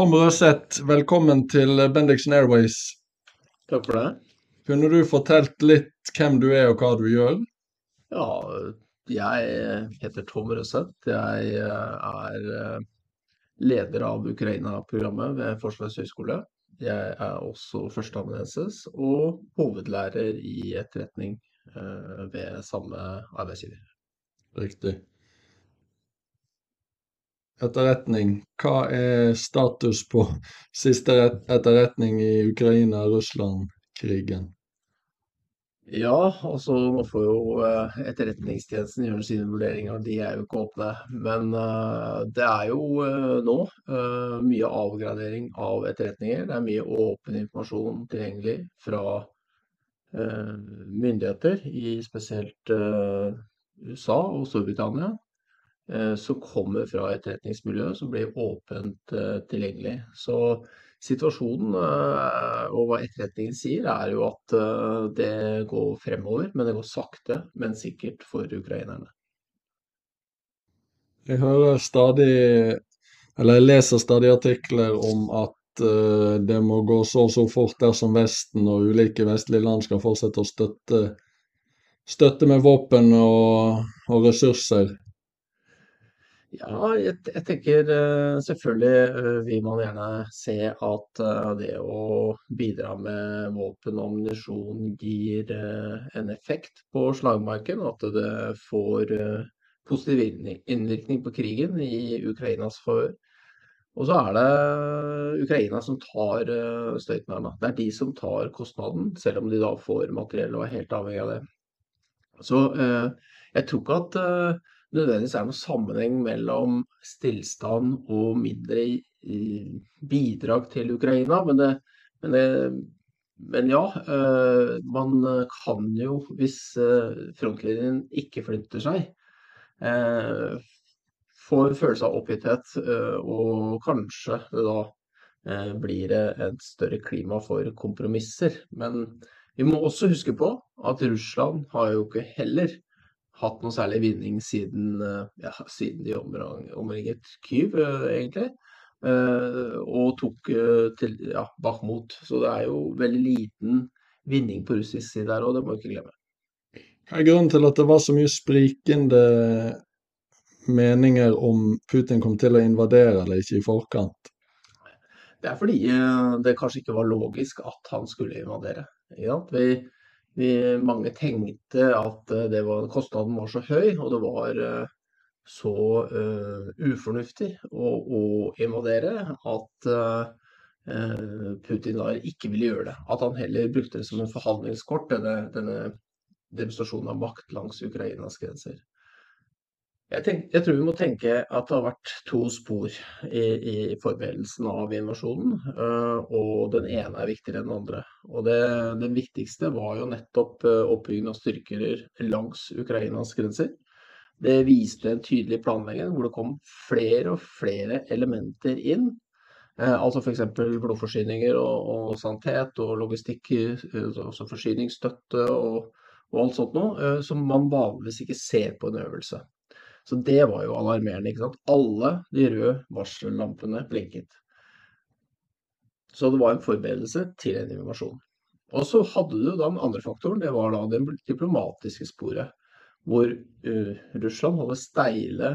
Tom Røseth, velkommen til Bendixen Airways. Takk for det. Kunne du fortalt litt hvem du er og hva du gjør? Ja, jeg heter Tom Røseth. Jeg er eh, leder av Ukraina-programmet ved Forsvarets høgskole. Jeg er også førsteamanuensis og hovedlærer i etterretning eh, ved samme arbeidsgiver. Riktig. Etterretning. Hva er status på siste etterretning i Ukraina-Russland-krigen? Ja, altså nå får jo eh, Etterretningstjenesten gjøre sine vurderinger, de er jo ikke åpne. Men uh, det er jo uh, nå mye avgradering av etterretninger. Det er mye åpen informasjon tilgjengelig fra myndigheter i spesielt USA og Storbritannia. Som kommer fra etterretningsmiljøet, som blir åpent tilgjengelig. Så Situasjonen eh, og hva etterretningen sier, er jo at eh, det går fremover, men det går sakte, men sikkert for ukrainerne. Jeg hører stadig, eller jeg leser stadig artikler om at eh, det må gå så og så fort dersom Vesten og ulike vestlige land skal fortsette å støtte, støtte med våpen og, og ressurser. Ja, jeg, jeg tenker uh, selvfølgelig uh, vil man gjerne se at uh, det å bidra med våpen ammunisjon gir en effekt på slagmarken, at det får positiv innvirkning på krigen i Ukrainas favør. Og så er det Ukraina som tar støyten her. Det er de som tar kostnaden, selv om de da får materiell og er helt avhengig av det. Så jeg tror ikke at nødvendigvis er noen sammenheng mellom stillstand og mindre bidrag til Ukraina. Men, det, men, det, men ja, eh, man kan jo, hvis eh, frontlinjen ikke flytter seg, eh, få en følelse av oppgitthet, og kanskje da blir det et større klima for kompromisser. Men vi må også huske på at Russland har jo ikke heller hatt noe særlig vinning siden, eh, ja, siden de omringet Kyiv, eh, egentlig. Eh, og tok til ja, Bakhmut. Så det er jo veldig liten vinning på russisk side her òg, det må vi ikke glemme. Hva er grunnen til at det var så mye sprikende meninger om Putin kom til å invadere eller ikke i forkant? Det er fordi det kanskje ikke var logisk at han skulle invadere. Vi, vi, mange tenkte at eh, var, kostnaden var så høy, og det var eh, så uh, ufornuftig å, å, invadere at uh, Putin da ikke ville gjøre det. At han heller brukte det som en forhandlingskort, denne, denne demonstrasjonen av makt langs Ukrainas grenser. Jeg, tenk, jeg, tror vi må tenke at det har vært to spor i, i forberedelsen av invasjonen. Uh, og den ene er viktigere enn den andre. Og det, Den viktigste var jo nettopp oppbyggingen av styrker langs Ukrainas grenser. Det viste en tydelig planlegging hvor det kom flere og flere elementer inn. Uh, altså f.eks. blodforsyninger og, og, sanitet og logistikk, altså forsyningsstøtte og, og alt sånt noe, som man vanligvis ikke ser på en øvelse. Så det var jo alarmerende. ikke sant? Alle de røde varsellampene blinket. Så det var en forberedelse til en invasjon. Og så hadde du da den andre faktoren, det var da det diplomatiske sporet. Hvor uh, Russland hadde steile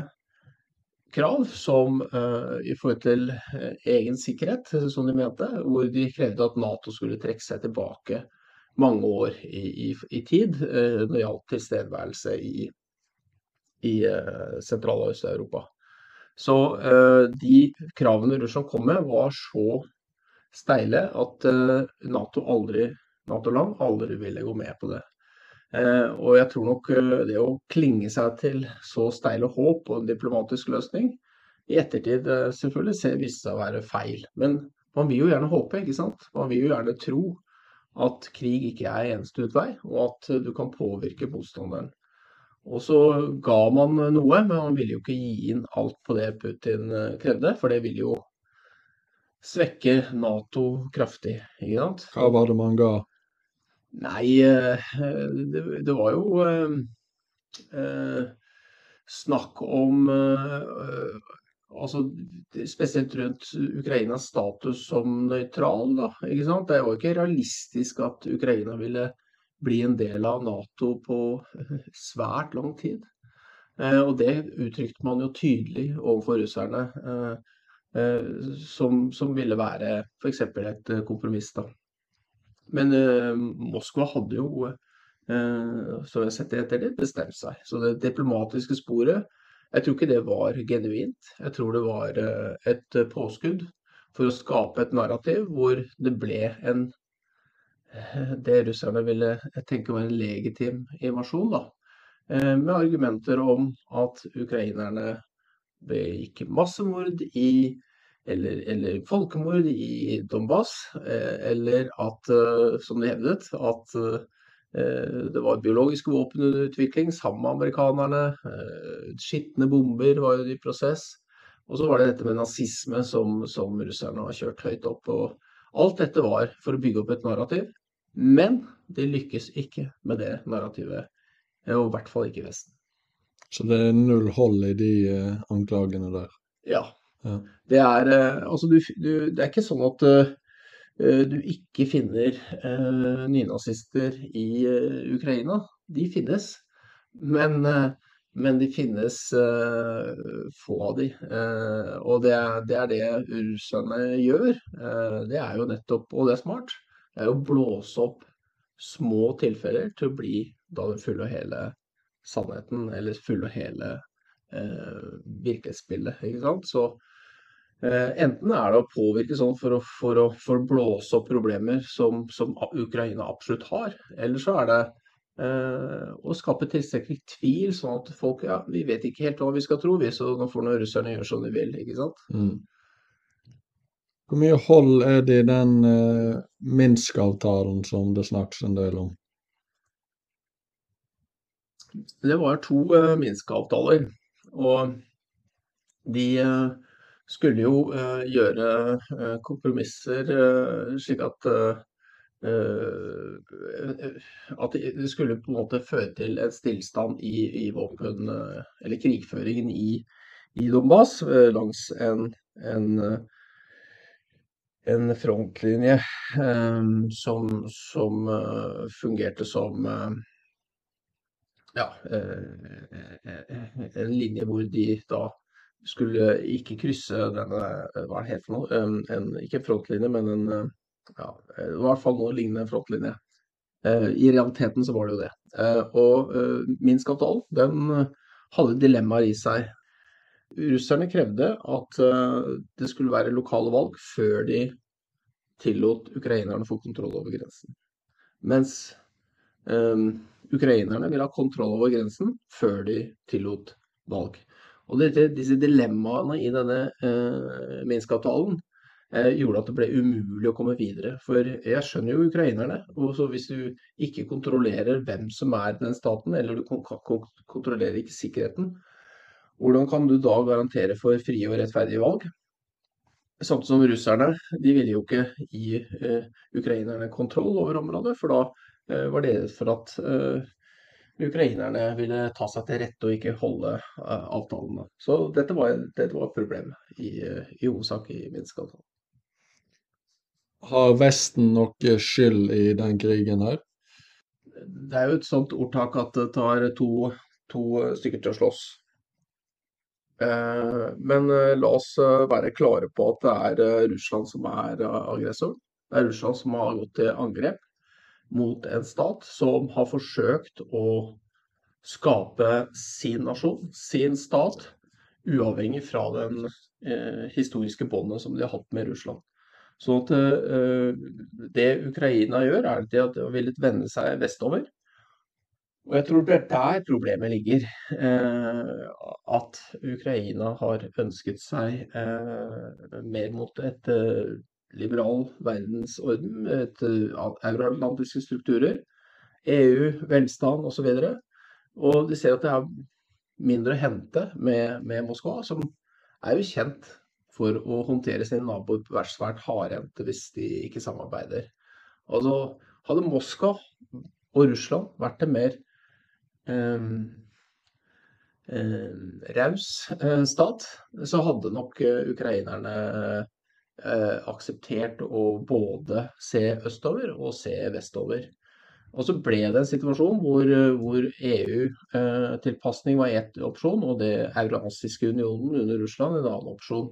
krav som uh, i forhold til uh, egen sikkerhet, som de mente. Hvor de krevde at Nato skulle trekke seg tilbake mange år i, i, i tid når det gjaldt tilstedeværelse i i eh, Sentral- og Øst-Europa. Så eh, de kravene Russland kom med, var så steile at eh, Nato aldri Nato-land aldri ville gå med på det. og jeg tror nok det å klinge seg til så steile håp og en diplomatisk løsning i ettertid selvfølgelig viste seg å være feil. Men man vil jo gjerne håpe, ikke sant. Man vil jo gjerne tro at krig ikke er eneste utvei, og at du kan påvirke motstanderen. Og så ga man noe, men man ville jo ikke gi inn alt på det Putin eh, krevde, for det ville jo svekke Nato kraftig. ikke sant? Hva var det man ga? Nei, eh, det, det var jo eh, eh, snakk om eh, altså, spesielt rundt Ukrainas status som nøytral, da, ikke sant. Det var ikke realistisk at Ukraina ville bli en del av Nato på svært lang tid. Eh, og det uttrykte man jo tydelig overfor russerne, som, som ville være f.eks. et kompromiss. da. Men Moskva hadde jo Eh, så jeg setter etter det bestemt seg. Så det diplomatiske sporet, jeg tror ikke det var genuint. Jeg tror det var eh, et eh, påskudd for å skape et narrativ hvor det ble en det russerne ville tenke var en legitim invasjon, da. Med argumenter om at ukrainerne begikk massemord i eller, eller, folkemord i Donbas, eller at, som de hevdet, at Eh, det var biologisk våpenutvikling sammen med amerikanerne. Eh, skitne bomber var jo i prosess. Og så var det dette med nazisme som, som russerne har kjørt høyt opp. Og alt dette var for å bygge opp et narrativ. Men de lykkes ikke med det narrativet. Eh, og i hvert fall ikke i Vesten. Så det er null hold i de anklagene der? Ja. ja. Det, er, altså, du, du, det er ikke sånn at uh, du ikke finner uh, nynazister i uh, Ukraina. De finnes, men, men de finnes få av de. Og det er, det er det russerne gjør. Det er jo nettopp, og det er smart, er å blåse opp små tilfeller til å bli da den fulle og hele sannheten, eller fulle og hele eh, virkelighetsbildet. ikke sant? Så Eh, enten er det å påvirke sånn for å, for å, for å blåse opp problemer som, som, Ukraina absolutt har, eller så er det eh, å skape tilstrekkelig tvil, sånn at folk ja, vi vet ikke helt hva vi skal tro, vi, så nå får nå russerne gjøre som de vil. ikke sant? Mm. Hvor mye hold er det i den uh, Minsk-avtalen som det snakkes en del om? Det var to uh, Minsk-avtaler, og de uh, skulle jo uh, gjøre uh, kompromisser uh, slik at at det skulle på en måte føre til en stillstand i, i våpen, eller krigføringen i, i Donbas langs en, en, en frontlinje som, som fungerte som ja, en linje hvor de da skulle ikke krysse denne Hva er det for noe? En, ikke en frontlinje, men en ja, i hvert fall noe lignende frontlinje. Eh, I realiteten så var det jo det. Eh, og eh, Minsk-avtalen den hadde dilemmaer i seg. Russerne krevde at det skulle være lokale valg før de tillot ukrainerne å få kontroll over grensen. Mens um, ukrainerne ville ha kontroll over grensen før de tillot valg. Og dette, disse dilemmaene i denne uh, Minsk-avtalen eh, gjorde at det ble umulig å komme videre. For jeg skjønner jo ukrainerne. og Hvis du ikke kontrollerer hvem som er den staten, eller du kontrollerer ikke sikkerheten, hvordan kan du da garantere for frie og rettferdige valg? Samtidig som russerne, de ville jo ikke gi eh, ukrainerne kontroll over området, for da eh, var det for at eh, ukrainerne ville ta seg til rette og ikke holde uh, avtalene. Så dette var, dette var et problem i, i hovedsak i Minsk-avtalen. Har Vesten noe skyld i den krigen her? Det er jo et sånt ordtak at det tar to, to stykker til å slåss. Eh, men eh, la oss være klare på at det er Russland som er aggressor. Det er Russland som har gått til angrep mot en stat som har forsøkt å skape sin nasjon, sin stat, uavhengig fra den eh, historiske båndet som de har hatt med Russland. Så at, eh, det Ukraina gjør, er at de har villet vende seg vestover. Og jeg tror det er der problemet ligger. Eh, at Ukraina har ønsket seg eh, mer mot et eh, liberal verdensorden med euroatlantiske strukturer, EU, velstand osv. Og, så og de ser at det er mindre å hente med, med, Moskva, som er jo kjent for å håndtere sine naboer på svært hardhendte hvis de ikke samarbeider. Altså, hadde Moskva og Russland vært det mer raus stat, så hadde nok ukrainerne akseptert å både se østover og se vestover. Og så ble det en situasjon hvor, hvor EU-tilpasning var ett opsjon, og det eurasiske unionen under Russland en annen opsjon.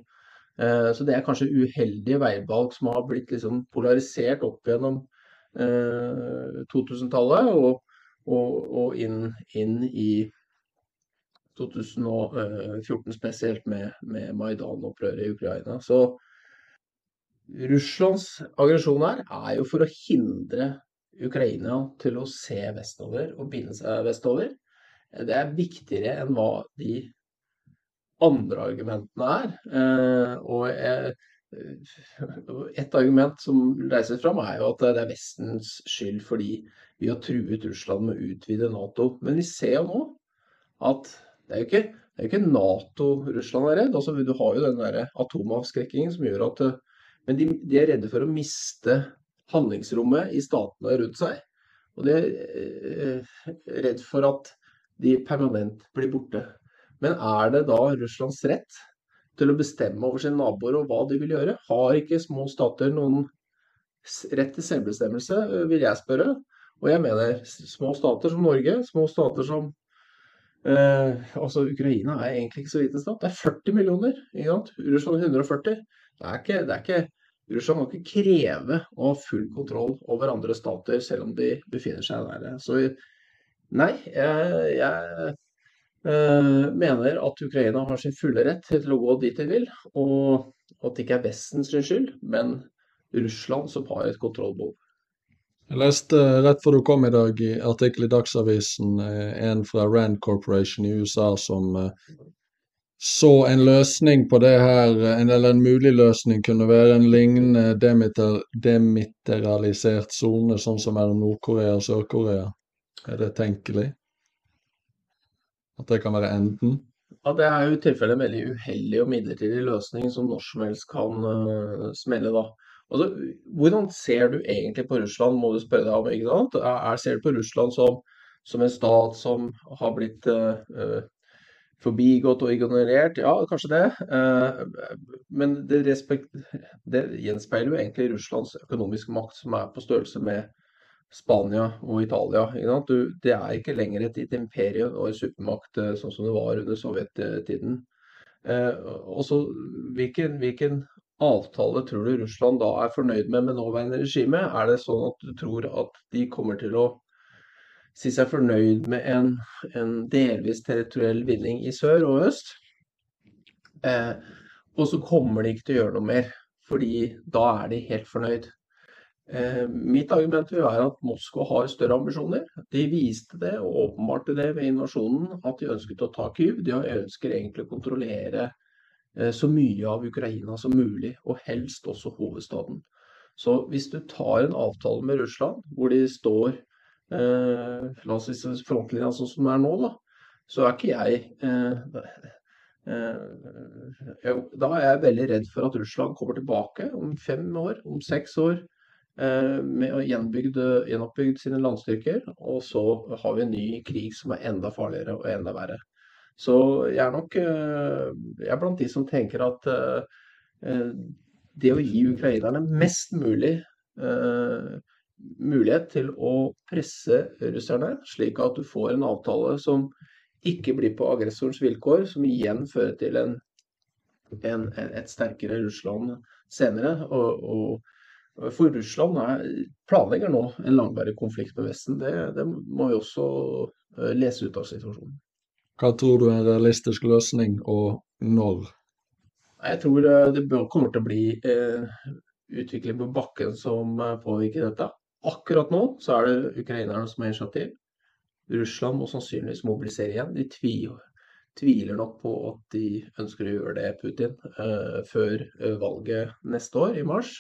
Så det er kanskje uheldige veivalg som har blitt liksom polarisert opp gjennom 2000-tallet og, og, og inn, inn, i 2014 spesielt med, med Maidan-opprøret i Ukraina. Så Russlands aggresjon her er jo for å hindre Ukraina til å se vestover og binde seg vestover. Det er viktigere enn hva de andre argumentene er. Og og et argument som reises fram, er jo at det er Vestens skyld fordi vi har truet Russland med å utvide Nato. Men vi ser jo nå at det er jo ikke, er ikke Nato Russland er redd. Altså, du har jo den der atomavskrekkingen som gjør at Men de, de, er redde for å miste handlingsrommet i statene rundt seg. Og de er eh, redd for at de permanent blir borte. Men er det da Russlands rett til å bestemme over sine naboer og hva de vil gjøre? Har ikke små stater noen rett til selvbestemmelse, vil jeg spørre. Og jeg mener små stater som Norge, små stater som eh, Altså Ukraina er egentlig ikke så liten stat. Det er 40 millioner. ikke sant? Russland 140. Det er ikke, det er ikke Russland kan ikke kreve å ha full kontroll over andre stater, selv om de befinner seg der. Så nei, jeg, jeg Eh, mener at Ukraina har sin fulle rett til å gå dit de vil, og at det ikke er Vestens skyld, men Russland som har et kontrollbehov. Jeg leste rett før du kom i dag i artikkel i Dagsavisen eh, en fra Rand Corporation i USA som eh, så en løsning på det her, eller en mulig løsning kunne være en lignende demiter, demilitarisert sone, sånn som mellom Nord-Korea og Sør-Korea. Er det tenkelig? At det kan være enden? Ja, Det er jo i tilfelle en veldig uheldig og midlertidig løsning som når som helst kan uh, smelle. da. Altså, hvordan ser du egentlig på Russland, må du spørre deg om. ikke sant? Er, ser du på Russland som, som en stat som har blitt uh, forbigått og ignorert? Ja, kanskje det. Uh, men det, respekt, det gjenspeiler jo egentlig Russlands økonomiske makt, som er på størrelse med Spania og Italia. Det er ikke lenger et, et imperium og en supermakt eh, sånn som det var under sovjettiden. Eh, hvilken, hvilken, avtale tror du Russland da er fornøyd med med nåværende regime? Er det sånn at du tror at de kommer til å si seg fornøyd med en, en delvis territoriell vinning i sør og øst? Eh, og så kommer de ikke til å gjøre noe mer, fordi da er de helt fornøyd. Eh, mitt argument vil være at Moskva har større ambisjoner. De viste det og åpenbarte det ved invasjonen at de ønsket å ta Kyiv. De ønsker egentlig å kontrollere eh, så mye av Ukraina som mulig, og helst også hovedstaden. Så hvis du tar en avtale med Russland hvor de står eh, la oss si frontlinja sånn som det er nå, da, så er ikke jeg eh, eh, Da er jeg veldig redd for at Russland kommer tilbake om fem år, om seks år med å gjenoppbygd sine landstyrker. Og så har vi en ny krig som er enda farligere og enda verre. Så jeg er nok eh, jeg er blant de som tenker at eh, det å gi ukrainerne mest mulig mulighet til å presse russerne, slik at du får en avtale som ikke blir på aggressorens vilkår, som igjen fører til en, en, et sterkere Russland senere. Og, og for Russland er, planlegger nå en langvarig konflikt med Vesten. Det, det, må vi også eh, lese ut av situasjonen. Hva tror du er en realistisk løsning, og når? Jeg tror eh, det kommer til å bli eh, utvikling på bakken som eh, påvirker dette. Akkurat nå så er det ukrainerne som har initiativ. Russland må sannsynligvis mobilisere igjen. De tviler, tviler nok på at de ønsker å gjøre det, Putin, eh, før valget neste år, i mars.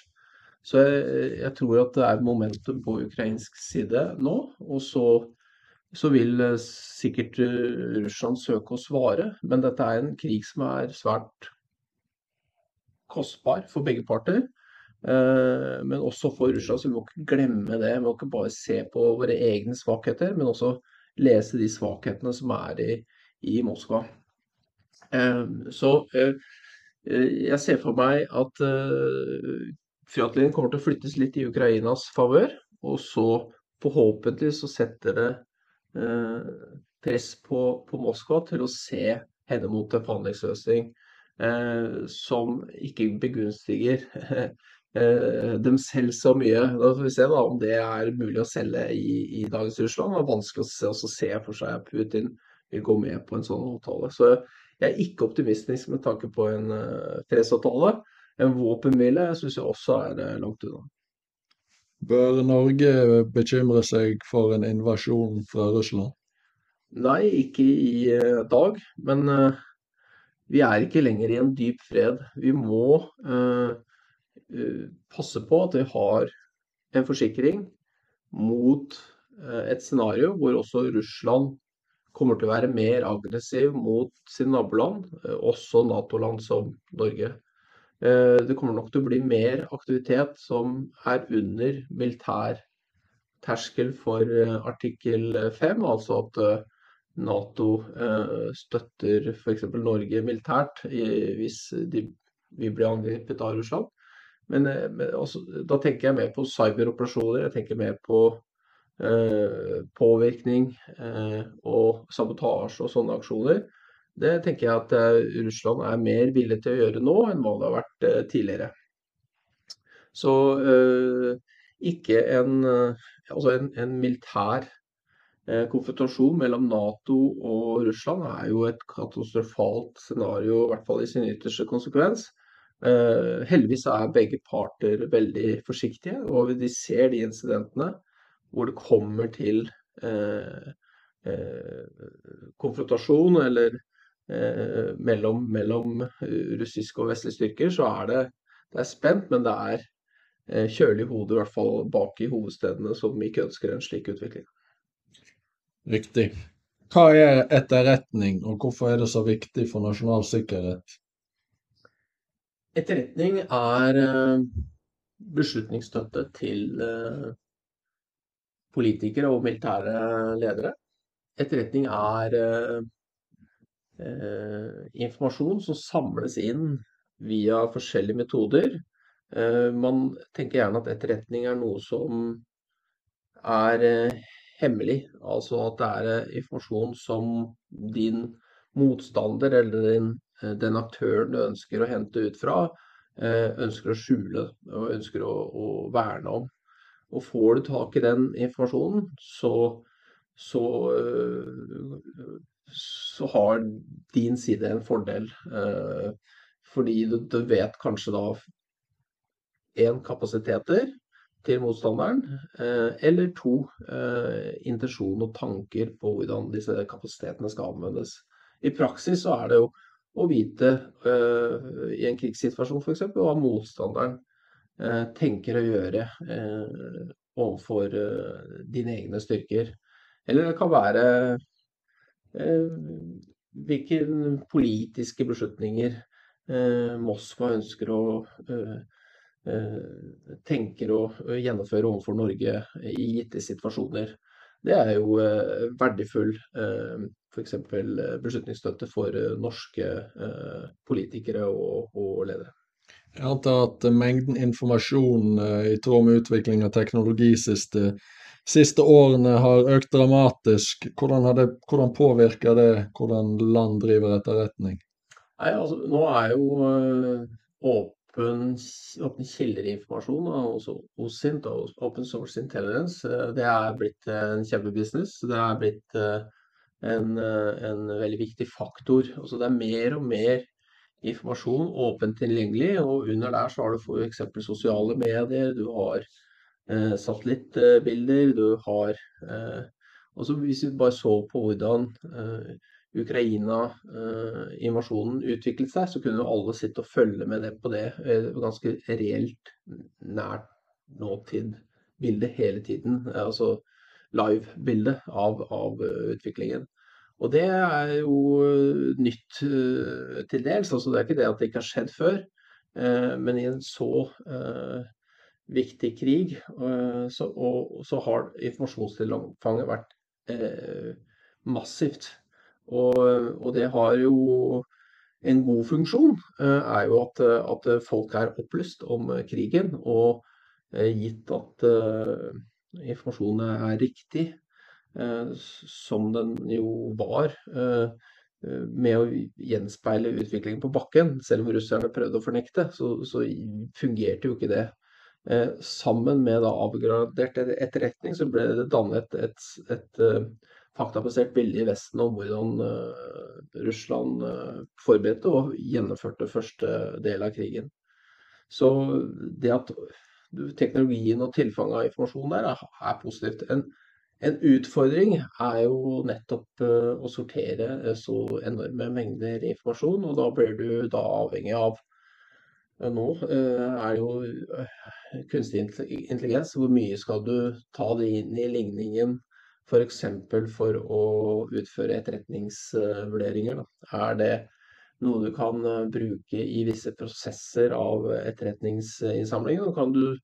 Så jeg, jeg, tror at det er momentum på ukrainsk side nå. Og så, så vil eh, sikkert eh, Russland søke å svare. Men dette er en krig som er svært kostbar for begge parter. Eh, men også for Russland, så vi må ikke glemme det. Vi må ikke bare se på våre egne svakheter, men også lese de svakhetene som er i, i Moskva. Så jeg ser for meg at Frontlinjen kommer til å flyttes litt i Ukrainas favør, og så forhåpentlig så setter det press på, på Moskva til å se henne mot en forhandlingsløsning eh, som ikke begunstiger eh, dem selv så mye. Da får vi se da, om det er mulig å selge i, i dagens Russland. Det er vanskelig å se, se for seg at Putin vil gå med på en sånn avtale. Så jeg er ikke optimistisk med tanke på en uh, fredsavtale. En våpenhvile syns jeg også er det langt unna. Bør Norge bekymre seg for en invasjon fra Russland? Nei, ikke i eh, dag. Men eh, vi er ikke lenger i en dyp fred. Vi må eh, passe på at vi har en forsikring mot et scenario hvor også Russland kommer til å være mer aggressiv mot sine naboland, også Nato-land som Norge. Det kommer nok til å bli mer aktivitet som er under militær terskel for artikkel 5, altså at Nato eh, støtter f.eks. Norge militært hvis de, vi blir angrepet av Russland. Men, eh, men også, da tenker jeg mer på cyberoperasjoner, jeg tenker mer på eh, påvirkning eh, og sabotasje og sånne aksjoner. Det tenker jeg at eh, Russland er mer villig til å gjøre nå enn hva det har vært eh, tidligere. Så ikke en, altså en, en militær Eh, konfrontasjon mellom Nato og Russland er jo et katastrofalt scenario, i hvert fall i sin ytterste konsekvens. Uh, heldigvis er begge parter veldig forsiktige, og de ser de incidentene hvor det kommer til uh, uh, konfrontasjon eller eh, mellom, mellom, russiske og vestlige styrker, så er det, det er spent, men det er eh, kjølig hode, i hvert fall bak i hovedstedene, som ikke ønsker en slik utvikling. Riktig. Hva er etterretning, og hvorfor er det så viktig for nasjonal sikkerhet? Etterretning er eh, beslutningsstøtte til eh, politikere og militære ledere. Etterretning er eh, informasjon som samles inn via forskjellige metoder. Man tenker gjerne at etterretning er noe som er hemmelig. Altså at det er eh, informasjon som din motstander eller din, eh, den aktøren du ønsker å hente ut fra, eh, ønsker å skjule og ønsker å, å verne om. Og får du tak i den informasjonen, så, så, så har din side en fordel. Fordi du, du vet kanskje da én kapasiteter, til motstanderen, eh, eller to, eh, intensjon og tanker på hvordan disse kapasitetene skal anvendes. I praksis så er det jo å vite eh, i en krigssituasjon f.eks. hva motstanderen tenker å gjøre overfor dine egne styrker. Eller det kan være hvilke politiske beslutninger Moskva ønsker å Eh, tenker å gjennomføre overfor Norge i gitte situasjoner. Det er jo eh, verdifull eh, f.eks. beslutningsstøtte for norske politikere og, og ledere. Jeg antar at mengden informasjon i tråd med utvikling av teknologi siste, siste årene har økt dramatisk. Hvordan, det, hvordan, påvirker det hvordan land driver etterretning? Nei, altså, nå er jo åpen, åpen, kildeinformasjon også OSINT og Open Source Intelligence, eh, det er blitt en kjempebusiness. Det er blitt eh, en, eh, en veldig viktig faktor. Altså det er mer og mer informasjon åpent tilgjengelig, og under der så har du f.eks. sosiale medier, du har eh, satellittbilder, du har eh, også Hvis vi bare så på hvordan eh, Ukraina-invasjonen utviklet seg, så kunne jo alle sitte og følge med det på det. Eh, ganske reelt, nært nåtid bilde hele tiden. Altså live-bilde av, av, eh, utviklingen. Og det er jo eh, nytt til dels. altså Det er ikke det at det ikke har skjedd før. Men i en så viktig krig så, og, så har informasjonstilfanget vært massivt. Og, og det har jo en god funksjon, er jo at, at folk er opplyst om krigen. Og gitt at informasjonen er riktig, som den jo var med å gjenspeile utviklingen på bakken, selv om russerne prøvde å fornekte, så, så fungerte jo ikke det. Eh, sammen med da avgradert etterretning så ble det dannet et, et, et uh, faktabasert bilde i Vesten om hvordan uh, Russland forberedte og gjennomførte første del av krigen. Så det at teknologien og tilfanget av informasjon der er, er positivt. En, en utfordring er jo nettopp å sortere så enorme mengder informasjon, og da blir du da avhengig av Nå er jo kunstig intelligens. Hvor mye skal du ta det inn i ligningen f.eks. For, for å utføre etterretningsvurderinger? Er det noe du kan bruke i visse prosesser av etterretningsinnsamlingen? Kan du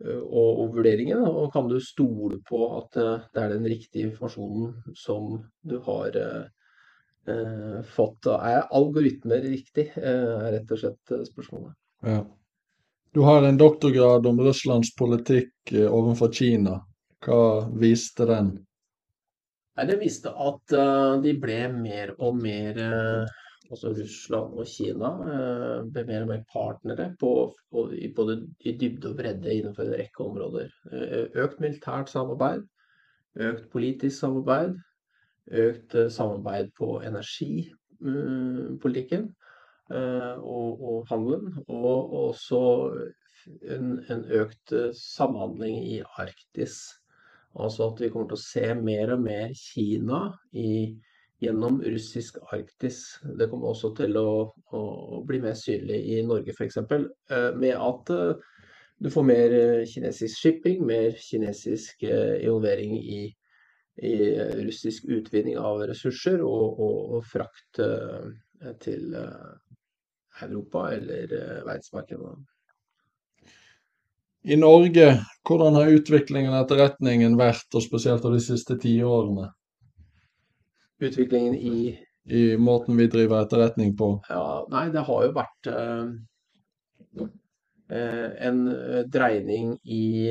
og, og vurderingen, og kan du stole på at eh, det er den riktige informasjonen som du har eh, fått. Er algoritmer riktig, eh, er rett og slett spørsmålet. Ja. Du har en doktorgrad om Russlands politikk overfor Kina. Hva viste den? Nei, det viste at de ble mer og mer altså Russland og Kina eh, ble mer og mer partnere på, på, i både i dybde og bredde innenfor en rekke områder. Eh, økt militært samarbeid, økt politisk samarbeid, økt eh, samarbeid på energipolitikken og, og handelen, og også en, en økt samhandling i Arktis. Altså at vi kommer til å se mer og mer Kina i gjennom russisk Arktis. Det kommer også til å, å bli mer synlig i Norge f.eks. Eh, med at eh, du får mer eh, kinesisk shipping, mer kinesisk involvering i, i russisk utvinning av ressurser og, og, og frakt til Europa eller verdensmarkedet. I Norge, hvordan har utviklingen av etterretningen vært, og spesielt av de siste tiårene? utviklingen i I måten vi driver etterretning på? Ja, nei, det har jo vært eh, eh en eh, dreining i,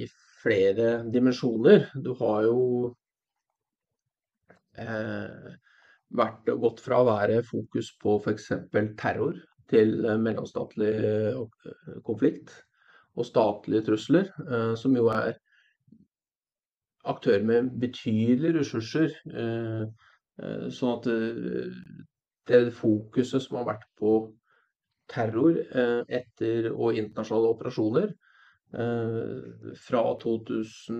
i, flere dimensjoner. Du har jo eh, vært gått fra å være fokus på f.eks. terror til mellomstatlig eh, konflikt og statlige trusler, eh, som jo er aktører med betydelige ressurser. Eh, Eh, sånn at eh, det fokuset som har vært på terror eh, etter og internasjonale operasjoner fra 2000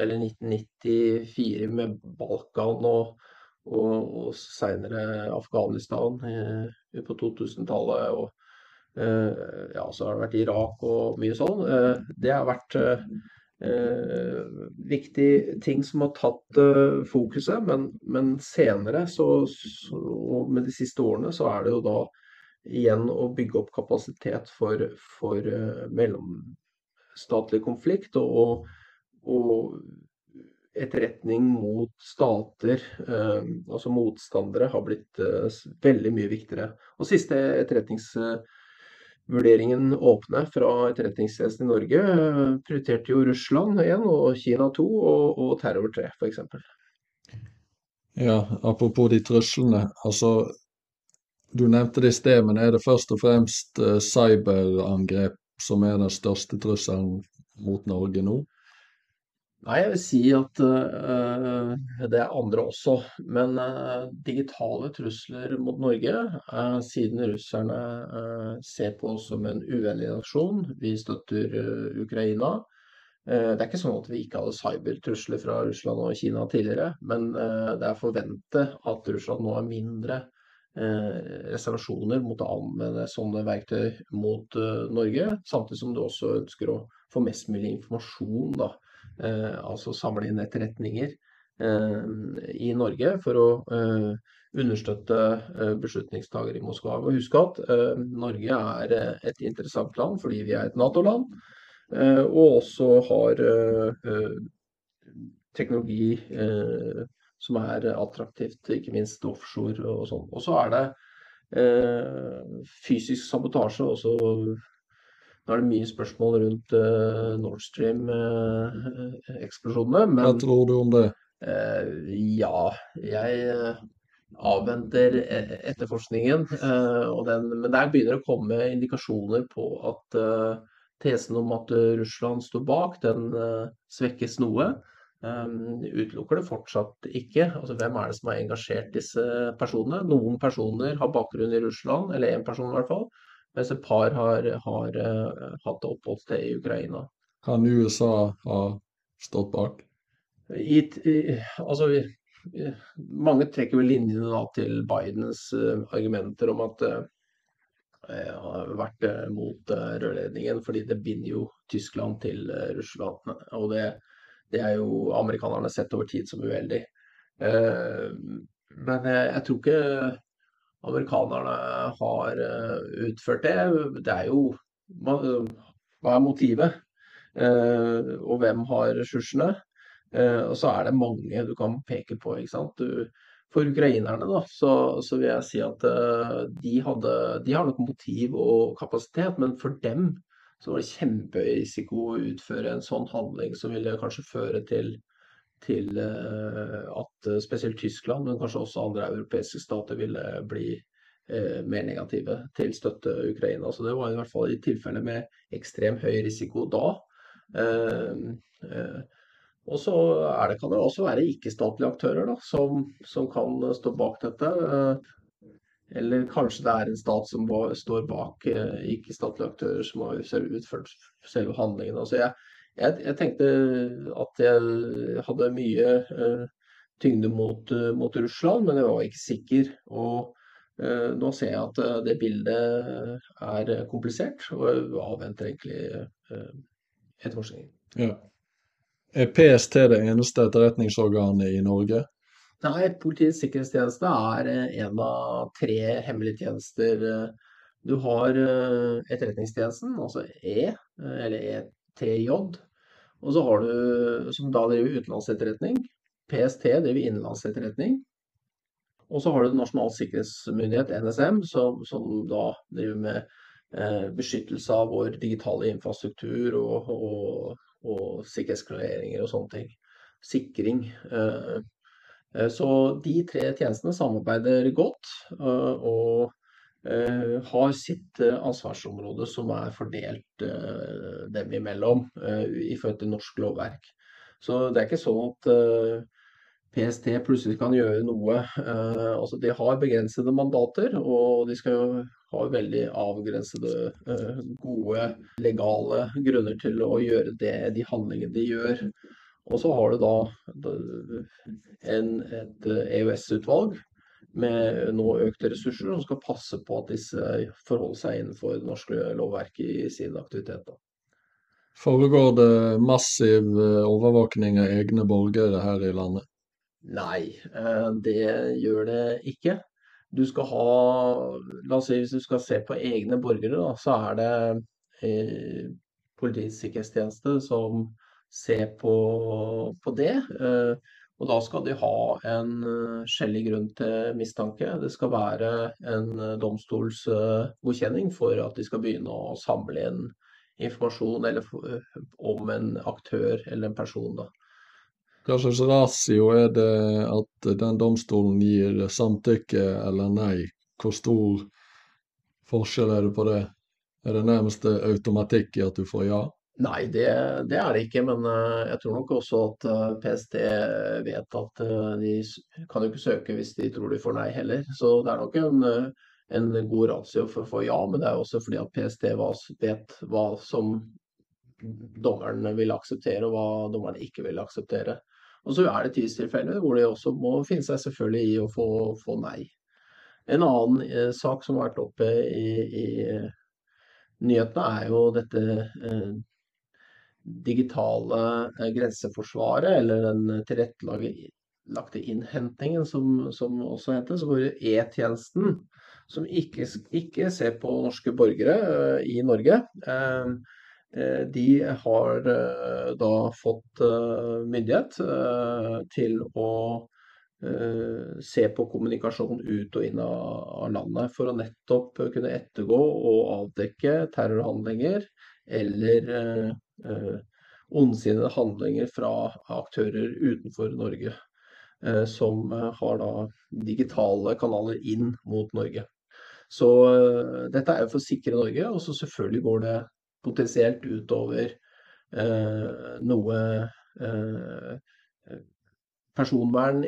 eller 1994 med Balkan og, og, og seinere Afghanistan på 2000-tallet. Og ja, så har det vært Irak og mye sånn. Det har vært eh, viktig ting som har tatt eh, fokuset, men, men senere, så, så, med de siste årene, så er det jo da igjen å bygge opp kapasitet for, for eh, mellomstatlig konflikt og, og, etterretning mot stater, eh, altså motstandere, har blitt eh, veldig mye viktigere. Og siste etterretningsvurderingen åpne fra Etterretningstjenesten i Norge prioriterte jo Russland 1 og Kina 2 og, og terror 3 f.eks. Ja, apropos de truslene. Altså, du nevnte det i sted, men er det først og fremst cyberangrep som er den største trusselen mot Norge nå? Nei, jeg vil si at uh, det er andre også. Men uh, digitale trusler mot Norge, uh, siden russerne ser på oss som en uvennlig nasjon, vi støtter Ukraina. det er ikke sånn at vi ikke hadde cybertrusler fra Russland og Kina tidligere, men det er forventet at Russland nå har mindre reservasjoner mot å anvende sånne verktøy mot Norge, samtidig som du også ønsker å få mest mulig informasjon da, altså samle inn etterretninger eh, i Norge for å eh, understøtte beslutningstagere i Moskva. Og husk at Norge er et interessant land fordi vi er et Nato-land, og også har teknologi som er attraktivt, ikke minst offshore og sånn. Og så er det eh, fysisk sabotasje. Også, nå er det mye spørsmål rundt uh, Nord Stream-eksplosjonene. Hva tror du om det? Uh, ja, jeg eh, avventer etterforskningen. eh, og den, men der begynner det å komme indikasjoner på at eh, tesen om at eh, Russland står bak, den eh, svekkes noe. Um, utelukker det fortsatt ikke. Altså, hvem er det som har engasjert disse personene? Noen personer har bakgrunn i Russland, eller én person i hvert fall. Mens et par har, har uh, hatt oppholdssted i Ukraina. Kan USA ha stått bak? I, i, altså, vi, mange trekker vel linjene da til Bidens uh, argumenter om at uh, har vært eh, mot eh, rørledningen, fordi det binder jo Tyskland til eh, Russland. Og det, det er jo amerikanerne sett over tid som uheldig. Eh, men jeg, jeg tror ikke amerikanerne har eh, utført det. Det er jo Hva er motivet? Eh, og hvem har ressursene? Eh, og så er det mange du kan peke på. ikke sant? Du, for ukrainerne da, så, så vil jeg si at de, hadde, de har nok motiv og kapasitet, men for dem så var det kjemperisiko å utføre en sånn handling som ville kanskje føre til, til eh, at eh, spesielt Tyskland, men kanskje også andre europeiske stater ville bli eh, mer negative til støtte Ukraina. Så det var i hvert fall i tilfelle med ekstrem høy risiko da. Og så det, kan det også være ikke-statlige aktører da, som, som kan stå bak dette. Eller kanskje det er en stat som står bak ikke-statlige aktører som har utført selve handlingen. Altså jeg, jeg, jeg tenkte at jeg hadde mye uh, tyngde mot, uh, mot Russland, men jeg var ikke sikker. Og uh, nå ser jeg at det bildet er komplisert, og jeg avventer egentlig etterforskningen. Ja. Er PST det eneste etterretningsorganet i Norge? Nei, Politiets sikkerhetstjeneste er en av tre hemmelige tjenester. Du har Etterretningstjenesten, altså E, eller ETJ. Og så har du, som da driver utenlandsetterretning. PST driver innenlandsetterretning. Og så har du Nasjonal sikkerhetsmyndighet, NSM, som, som da driver med eh, beskyttelse av vår digitale infrastruktur og, og, og sikkerhetsklareringer og sånne ting. Sikring. Eh, Eh, Så de tre tjenestene samarbeider godt eh, og har sitt eh, ansvarsområde som er fordelt eh, dem imellom eh, i forhold til norsk lovverk. Så det er ikke sånn at eh, PST plutselig kan gjøre noe. Eh, Altså de har begrensede mandater, og de skal jo ha veldig avgrensede, eh, gode legale grunner til å gjøre det, de handlingene de gjør. Og så har du da en, et EØS-utvalg med nå økte ressurser som skal passe på at disse forholder seg innenfor det norske lovverket i sin aktivitet. Da. Foregår det massiv eh, overvåkning av egne borgere her i landet? Nei, eh, det gjør det ikke. Du skal ha La oss si hvis du skal se på egne borgere, da, så er det eh, Politiets sikkerhetstjeneste som ser på, på det. Eh, og da skal de ha en eh, skjellig grunn til mistanke. Det skal være en eh, domstolsgodkjenning for at de skal begynne å samle inn informasjon eller, eh, om en aktør eller en person. Da. Hva slags ratio er det at den domstolen gir samtykke eller nei? Hvor stor forskjell er det på det? Er det nærmest automatikk i at du får ja? Nei, det, det er det ikke, men eh, jeg tror nok også at eh, PST vet at eh, de kan jo ikke søke hvis de tror de får nei heller. Så det er nok en, en god ratio for å få ja, men det er også fordi at PST vet hva som dommeren vil akseptere, og hva dommeren ikke vil akseptere. Og så er det tidstilfeller hvor de også må finne seg selvfølgelig i å få, få nei. En annen sak som har vært oppe i, i nyhetene, er jo dette digitale eh, grenseforsvaret, eller den tilrettelagte innhentingen, som, som også heter. Så hvor E-tjenesten, som ikke, ikke ser på norske borgere eh, i Norge, eh, de har da fått myndighet til å se på kommunikasjon ut og inn av landet for å nettopp kunne ettergå og avdekke terrorhandlinger eller eh, eh, ondsinnede handlinger fra aktører utenfor Norge. Eh, som eh, har da digitale kanaler inn mot Norge. Så dette er jo for å sikre Norge, og så selvfølgelig går det potensielt utover eh, noe eh, personvern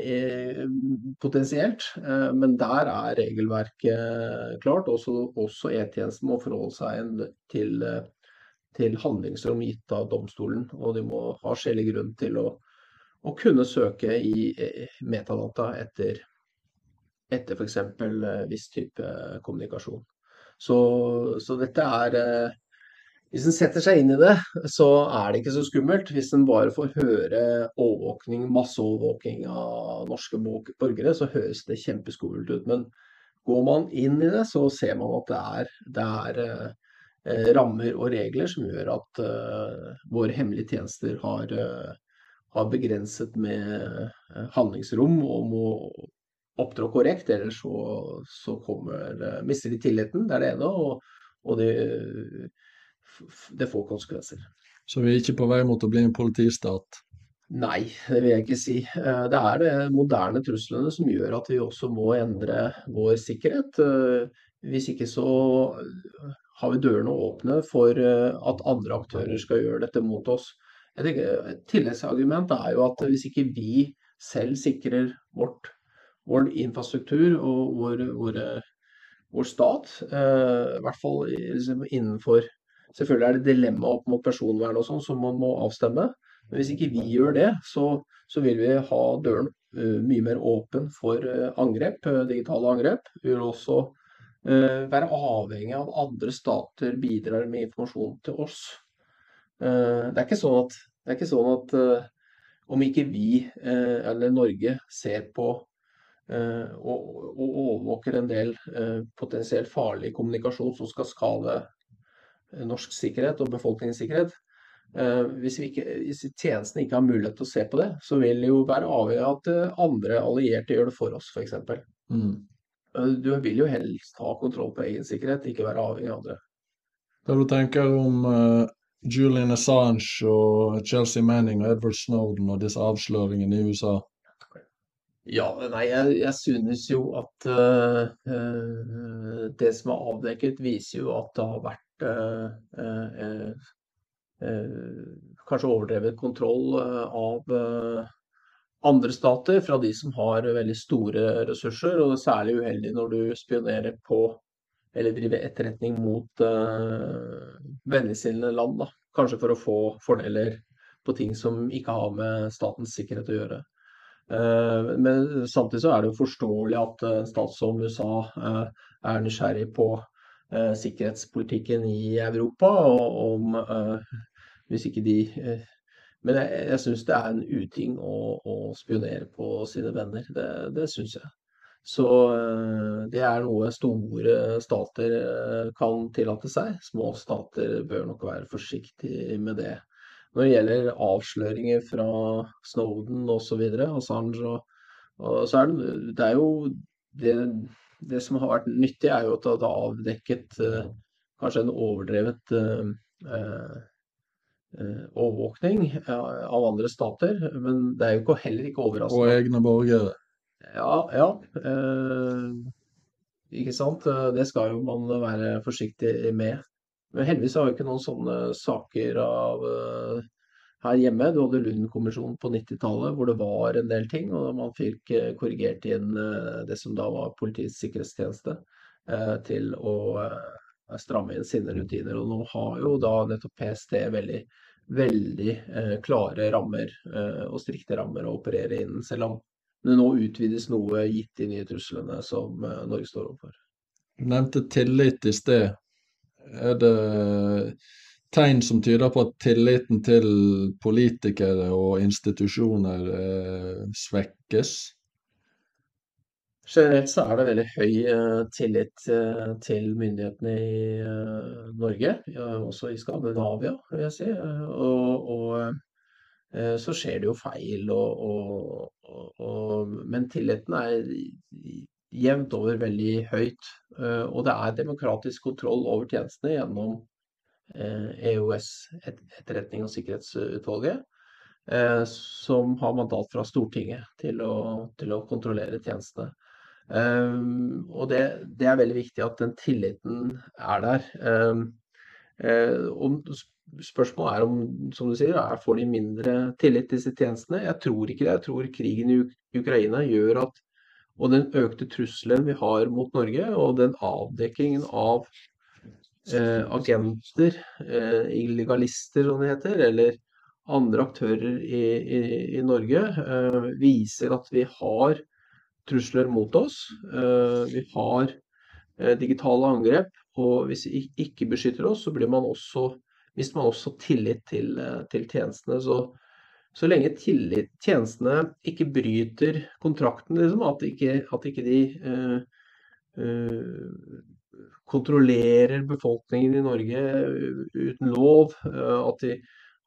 potensielt, eh, men der er regelverket klart. Også, også E-tjenesten må forholde seg til, til handlingsrom gitt av domstolen, og de må ha skjellig grunn til å å kunne søke i metadata etter, etter f.eks. Eh, viss type kommunikasjon. Så, så dette er eh, Hvis en setter seg inn i det, så er det ikke så skummelt. Hvis en bare får høre overvåkning, masseovervåkning av norske borgere, så høres det kjempeskummelt ut. Men går man inn i det, så ser man at det er, det er eh, rammer og regler som gjør at uh, våre hemmelige tjenester har uh, har begrenset med eh, handlingsrom og må opptrå korrekt, ellers så, så kommer, eh, mister de tilliten. Det er det ene, og, og det, det, får konsekvenser. Så vi er ikke på vei mot å bli en politistat? Nei, det vil jeg ikke si. Eh, det er de moderne truslene som gjør at vi også må endre vår sikkerhet. Hvis ikke så har vi dørene åpne for at andre aktører skal gjøre dette mot oss. Et tilleggsargument er jo at hvis ikke vi selv sikrer vårt, vår infrastruktur og vår, vår, vår stat, eh, i hvert fall liksom innenfor Selvfølgelig er det dilemma opp mot personvern og sånn som man må avstemme. Men hvis ikke vi gjør det, så, så vil vi ha døren mye mer åpen for angrep, digitale angrep. Vi vil også være avhengig av andre stater bidrar med informasjon til oss. Eh, det er ikke sånn at, ikke sånn at eh, om ikke vi eh, eller Norge ser på og overvåker en del potensielt farlig kommunikasjon som skal skade norsk sikkerhet og befolkningens sikkerhet, hvis, ikke, hvis tjenestene ikke har mulighet til å se på det, så vil det jo være avhengig av at andre allierte gjør det for oss, f.eks. Mm. Du vil jo helst ha kontroll på egen sikkerhet, ikke være avhengig av andre. Hva du tenker om Julian Assange og Chelsea Manning og Edward Snowden og disse avsløringene i USA? Ja, nei, jeg, jeg synes jo at uh, uh, det som er avdekket, viser jo at det har vært uh, kanskje overdrevet kontroll av andre stater fra de som har veldig store ressurser. Og det er særlig uheldig når du spionerer på eller driver etterretning mot uh, vennligsinnede land. Da. Kanskje for å få fordeler på ting som ikke har med statens sikkerhet å gjøre. Uh, men samtidig så er det jo forståelig at en uh, stat som USA uh, er nysgjerrig på sikkerhetspolitikken i Europa. og om Hvis ikke de Men jeg, jeg syns det er en uting å, å, spionere på sine venner. Det, det syns jeg. Så eh, det er noe store stater eh, kan tillate seg. Små stater bør nok være forsiktige med det. Når det gjelder avsløringer fra Snowden osv., Assange, og, og, så er det, det er jo det, det, som har vært nyttig, er jo at det har avdekket uh, kanskje en overdrevet uh, uh, overvåkning av andre stater. Men det er jo heller ikke overraskende. Og egne borgere. Ja, ja. Eh, ikke sant. Eh, det skal jo man være forsiktig med. Men heldigvis har vi ikke noen sånne saker av eh, her hjemme. Du hadde Lund-kommisjonen på 90-tallet hvor det var en del ting, og man fikk eh, korrigert inn eh, det som da var Politiets sikkerhetstjeneste, eh, til å stramme inn sine rutiner. Og nå har jo da nettopp PST veldig, veldig klare rammer og strikte rammer å operere innen, selv om det nå utvides noe gitt de nye truslene som eh, Norge står overfor. Du nevnte tillit i sted. Er det tegn som tyder på at tilliten til politikere og institusjoner eh, svekkes? Generelt så er det veldig høy uh, tillit uh, til myndighetene i uh, Norge, også i Skandinavia, vil jeg si. og, og eh, så skjer det jo feil. Og, og, men tilliten er jevnt over veldig høyt. Eh, og det er demokratisk kontroll over tjenestene gjennom EOS, e Etterretning og sikkerhetsutvalget, som har mandat fra Stortinget til å, til å kontrollere tjenestene. Um, og det, det, er veldig viktig at den tilliten er der. Um, spørsmålet er om, som du sier, er, får de mindre tillit til disse tjenestene? Jeg tror ikke det. Jeg tror krigen i Ukraina gjør at Og den økte trusselen vi har mot Norge, og den avdekkingen av eh, agenter, eh, illegalister som det heter, eller andre aktører i, i, i Norge, eh, viser at vi har trusler mot oss. Eh, vi har eh, digitale angrep, og hvis vi ikke beskytter oss, så man også, mister man også tillit til, eh, til tjenestene. Så, så lenge tillit, tjenestene ikke bryter kontrakten, liksom, at, ikke, at ikke de uh, uh, kontrollerer befolkningen i Norge uten lov, uh, at, de,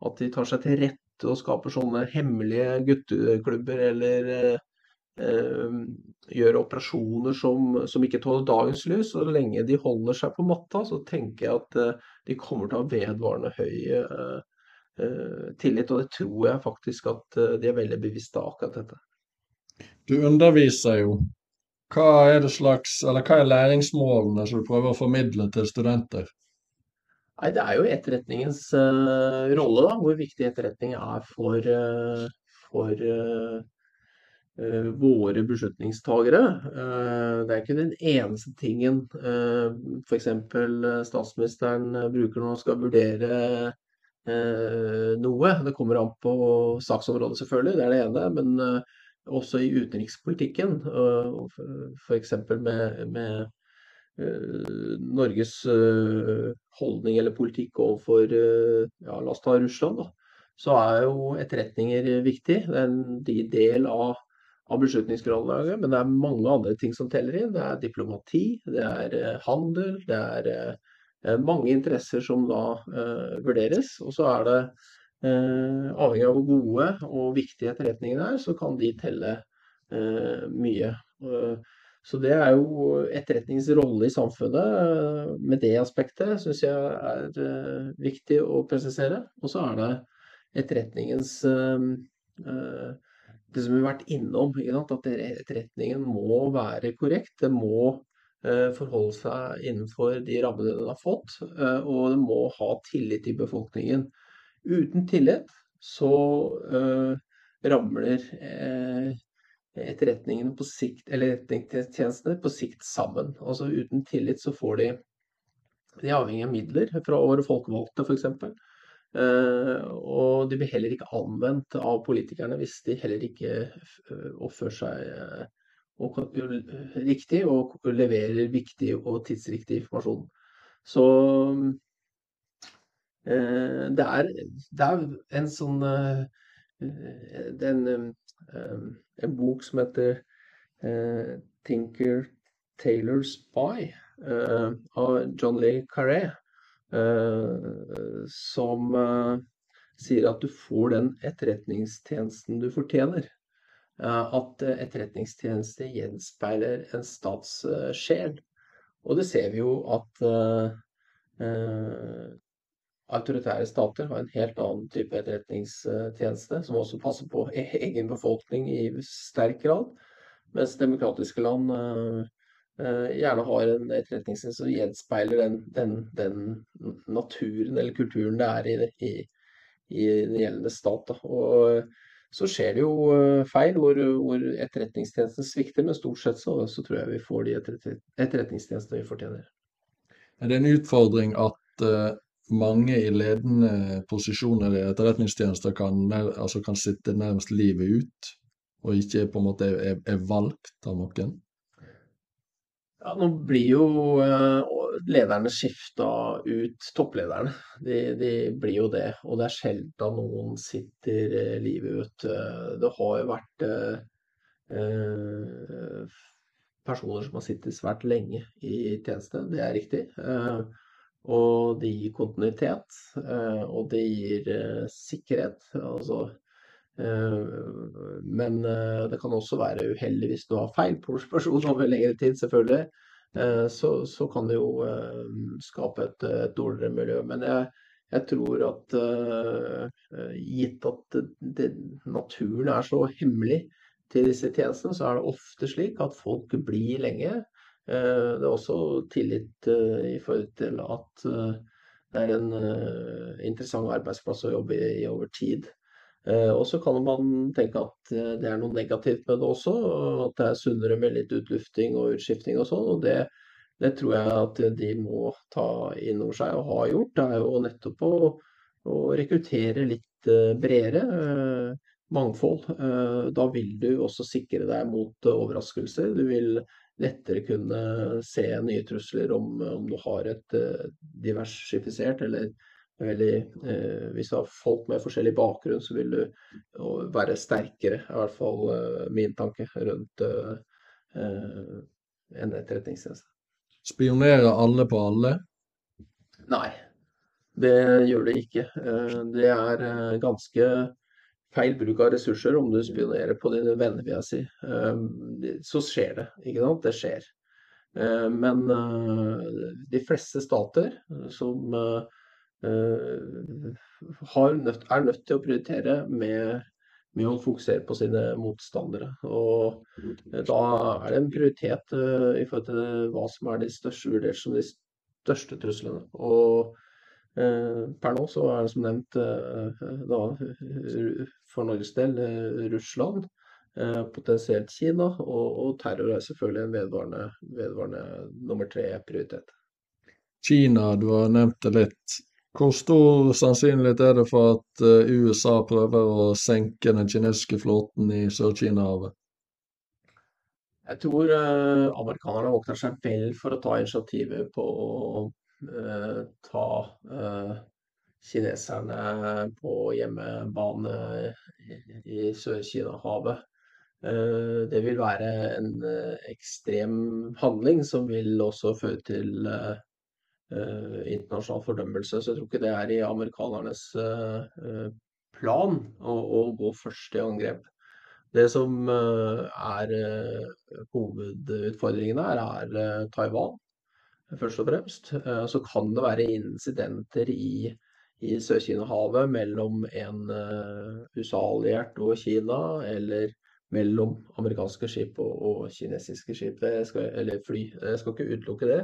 at, de, tar seg til rette og skaper sånne hemmelige gutteklubber eller gjør operasjoner som, som, ikke tåler dagens lys. Så lenge de holder seg på matta, så tenker jeg at eh, de kommer til å ha vedvarende høy uh, uh, tillit. Og det tror jeg faktisk at uh, de er veldig bevisste av akkurat dette. Du underviser jo. Hva er, det slags, eller hva er læringsmålene som du prøver å formidle til studenter? Nei, Det er jo etterretningens rolle, da. Hvor viktig etterretning er for, for Eh, våre beslutningstagere. Eh, det er ikke den eneste tingen uh, f.eks. statsministeren bruker når han skal vurdere noe. Det kommer an på saksområdet, selvfølgelig, det er det ene. Men også i utenrikspolitikken, f.eks. med, med Norges holdning eller politikk overfor ja, La oss ta Russland, da. Så er jo etterretninger viktig. Det er en del av av beslutningsgrunnlaget, men det er mange andre ting som teller inn. Det er diplomati, det er eh, handel, det er eh, mange interesser som da uh, vurderes. Og så er det uh, avhengig av hvor gode og viktige etterretningene er, så kan de telle uh, mye. så det er jo etterretningens rolle i samfunnet med det aspektet, syns jeg er viktig å presisere. Og så er det etterretningens uh, det som vi har vært innom, at etterretningen må være korrekt. Det må eh, forholde seg innenfor de rammene den har fått, eh, og det må ha tillit i befolkningen. Uten tillit så eh, ramler etterretningene på sikt, eller etterretningstjenestene på sikt sammen. Altså uten tillit så får de De er avhengig av midler fra våre folkevalgte, f.eks. Uh, og de blir heller ikke anvendt av politikerne hvis de heller ikke uh, oppfører seg og, riktig og leverer viktig og tidsriktig informasjon. Så det er, det, er, en sånn det er en, en, bok som heter Tinker Taylor Spy av John Lee Carré. Eh, som eh, sier at du får den etterretningstjenesten du fortjener. Eh, at etterretningstjeneste gjenspeiler en statssjel. Og det ser vi jo at autoritære stater har en helt annen type etterretningstjeneste, som også passer på e-, egen befolkning i sterk grad. Mens demokratiske land Eh, gjerne har en etterretningstjeneste som gjenspeiler den, den, den, naturen eller kulturen det er i, i, i den gjeldende stat. Da. Og så skjer det jo eh, feil hvor, hvor etterretningstjenesten svikter, men stort sett så, så tror jeg vi får de etterretningstjenestene vi fortjener. Er det en utfordring at uh, mange i ledende posisjoner i etterretningstjenester kan, altså kan sitte nærmest livet ut, og ikke på en måte er, er valgt av noen? Ja, nå blir jo eh, lederne skifta ut, topplederne. De, de, blir jo det. Og det er sjelden noen sitter eh, livet ut. Det har jo vært eh, personer som har sittet svært lenge i tjeneste, det er riktig. Eh, og det gir kontinuitet, eh, og det gir eh, sikkerhet. Altså Men det kan også være uheldig hvis du har feil porsjon over lengre tid, selvfølgelig. Så, så kan det jo skape et, et dårligere miljø. Men jeg, jeg tror at gitt at det, naturen er så hemmelig til disse tjenestene, så er det ofte slik at folk blir lenge. Det er også tillit i forhold til at det er en interessant arbeidsplass å jobbe i over tid. Eh, og så kan man tenke at eh, det er noe negativt med det også, at det er sunnere med litt utlufting og utskifting og sånn. Og det, det, tror jeg at de må ta inn over seg og har gjort. Det er jo nettopp å, å rekruttere litt eh, bredere. Mangfold. Da vil du også sikre deg mot overraskelser. Du vil lettere kunne se nye trusler om, om du har et diversifisert eller veldig eh, Hvis du har folk med forskjellig bakgrunn, så vil du være sterkere. I hvert fall eh, min tanke rundt eh, eh en etterretningstjeneste. Spionerer alle på alle? Nei, det gjør det ikke. Eh, det er eh, ganske feil bruk av ressurser om du spionerer på dine venner, vil jeg si. Så skjer det, ikke sant? Det skjer. Men de fleste stater som nødt, er nødt til å prioritere med, med, å fokusere på sine motstandere. Og eh, da er det en prioritet uh, i forhold til hva som er de største vurdert som de største truslene. Og uh, per nå så er det som nevnt da, for Norges del Russland. potensielt Kina, og, og, terror er selvfølgelig en vedvarende, vedvarende nummer tre prioritet. Kina, du har nevnt det litt. Hvor stor sannsynlighet er det for at eh, USA prøver å senke den kinesiske flåten i Sør-Kina-havet? Jeg tror eh, amerikanerne våkner seg vel for å ta initiativet på å uh, ta uh, kineserne på hjemmebane i Sør-Kina-havet. Det vil være en ekstrem handling som vil også føre til internasjonal fordømmelse. Så jeg tror ikke det er i amerikanernes eh, plan å, å gå først i angrep. Det som eh, er hovedutfordringen her, er Taiwan, først og fremst. Så kan det være incidenter i, i Sør-Kina-havet mellom en USA-alliert og Kina, eller mellom amerikanske skip og, og kinesiske skip, skal, eller fly. Jeg skal ikke utelukke det.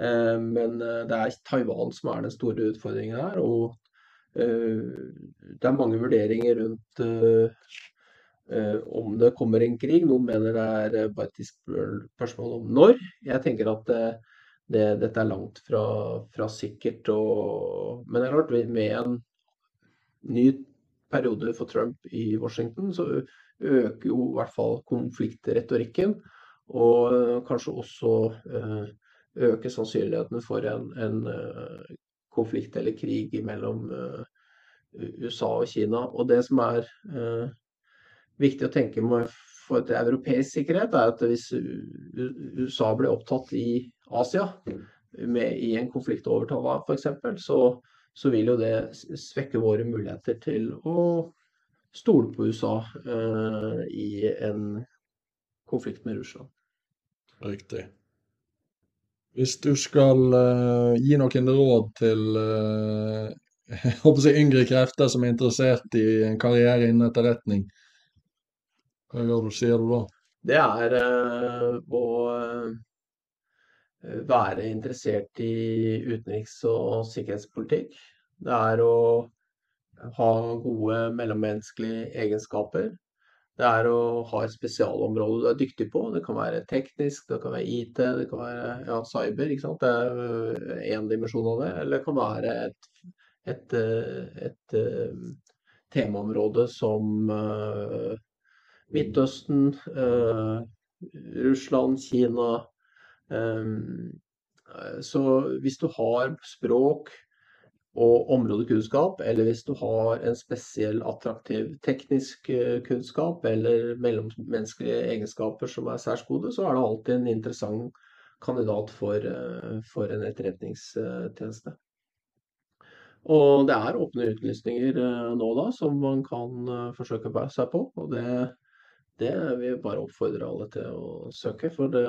Eh, men eh, det er Taiwan som er den store utfordringen her. Og eh, det er mange vurderinger rundt om det kommer en krig. Noen mener det er bare et spørsmål om når. Jeg tenker at det, det, dette er langt fra, fra sikkert. Og, men det er klart, med en ny periode for Trump i Washington, så øker jo i hvert fall konfliktretorikken. Og kanskje også eh, øke sannsynligheten for en, en uh, konflikt eller krig mellom uh, USA og Kina. Og det som er uh, viktig å tenke med for et europeisk sikkerhet, er at hvis USA blir opptatt i Asia, med, i en konflikt over Taiwan f.eks., så, så vil jo det svekke våre muligheter til å stole på USA i en konflikt med Russland. Riktig. Hvis du skal uh, gi noen råd til uh, jeg håper jeg, yngre krefter som er interessert i en karriere innen etterretning, hva gjør du, sier du da? Det er uh, å være interessert i utenriks- og sikkerhetspolitikk. Det er å ha gode mellommenneskelige egenskaper. Det er å ha et spesialområde du er dyktig på. Det kan være teknisk, det kan være IT, det kan være ja, cyber. ikke sant? Det er én dimensjon av det. Eller det kan være et, et, et, et øh, temaområde som uh, Midtøsten, uh, Russland, Kina. Um, så hvis du har språk, og områdekunnskap, eller hvis du har en spesiell attraktiv teknisk eh, kunnskap eller mellommenneskelige egenskaper som er særs gode, så er det alltid en interessant kandidat for, eh, for en etterretningstjeneste. Og det er åpne utlysninger nå da, som man kan forsøke seg på. Og det, det vil jeg bare oppfordre alle til å søke. For det,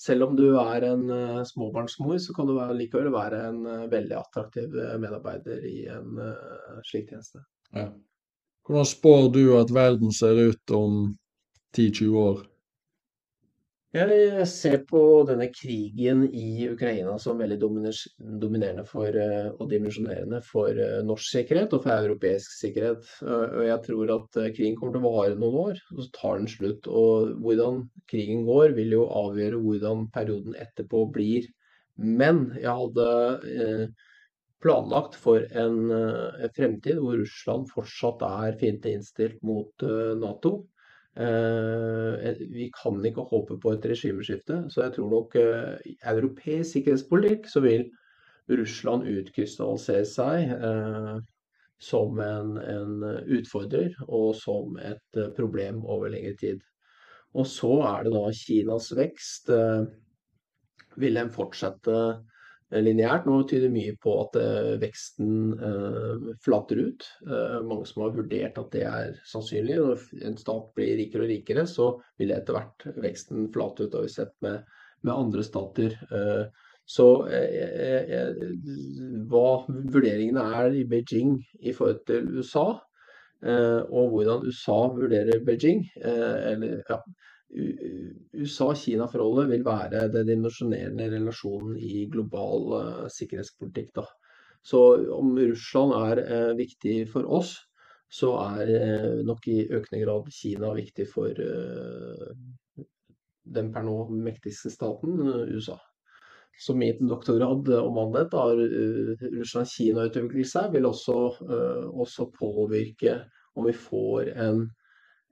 selv om du er en småbarnsmor, så kan du likevel være en veldig attraktiv medarbeider i en slik tjeneste. Ja. Hvordan spår du at verden ser ut om 10-20 år? Jeg ser på denne krigen i Ukraina som veldig dominerende for, eh, og dimensjonerende for eh, norsk sikkerhet og for europeisk sikkerhet. Og jeg tror at eh, krigen kommer til å vare noen år, og så tar den slutt. Og hvordan krigen går, vil jo avgjøre hvordan perioden etterpå blir. Men jeg hadde planlagt for en fremtid hvor Russland fortsatt er fiendtlig innstilt mot Nato. Eh, vi kan ikke håpe på et regimeskifte. Så jeg tror nok i europeisk sikkerhetspolitikk så vil Russland utkrystallisere seg som en, en, utfordrer og som et problem over lengre tid. Og så er det da Kinas vekst. vil den fortsette Eh, lineært. Nå tyder mye på at eh, veksten eh, flater ut. mange som har vurdert at det er sannsynlig. Når en stat blir rikere og rikere, så vil etter hvert veksten flate ut. Det har vi sett med, med andre stater. Så hva vurderingene er i Beijing i forhold til USA, og hvordan USA vurderer Beijing, eller ja, USA-Kina-forholdet vil være den dimensjonerende relasjonen i global uh, sikkerhetspolitikk. Da. Så om Russland er uh, viktig for oss, så er uh, nok i økende grad Kina viktig for den per nå mektigste staten, USA. Så mitt doktorgrad omhandlet har Russland-Kina-utvikling seg, vil også, også påvirke om vi får en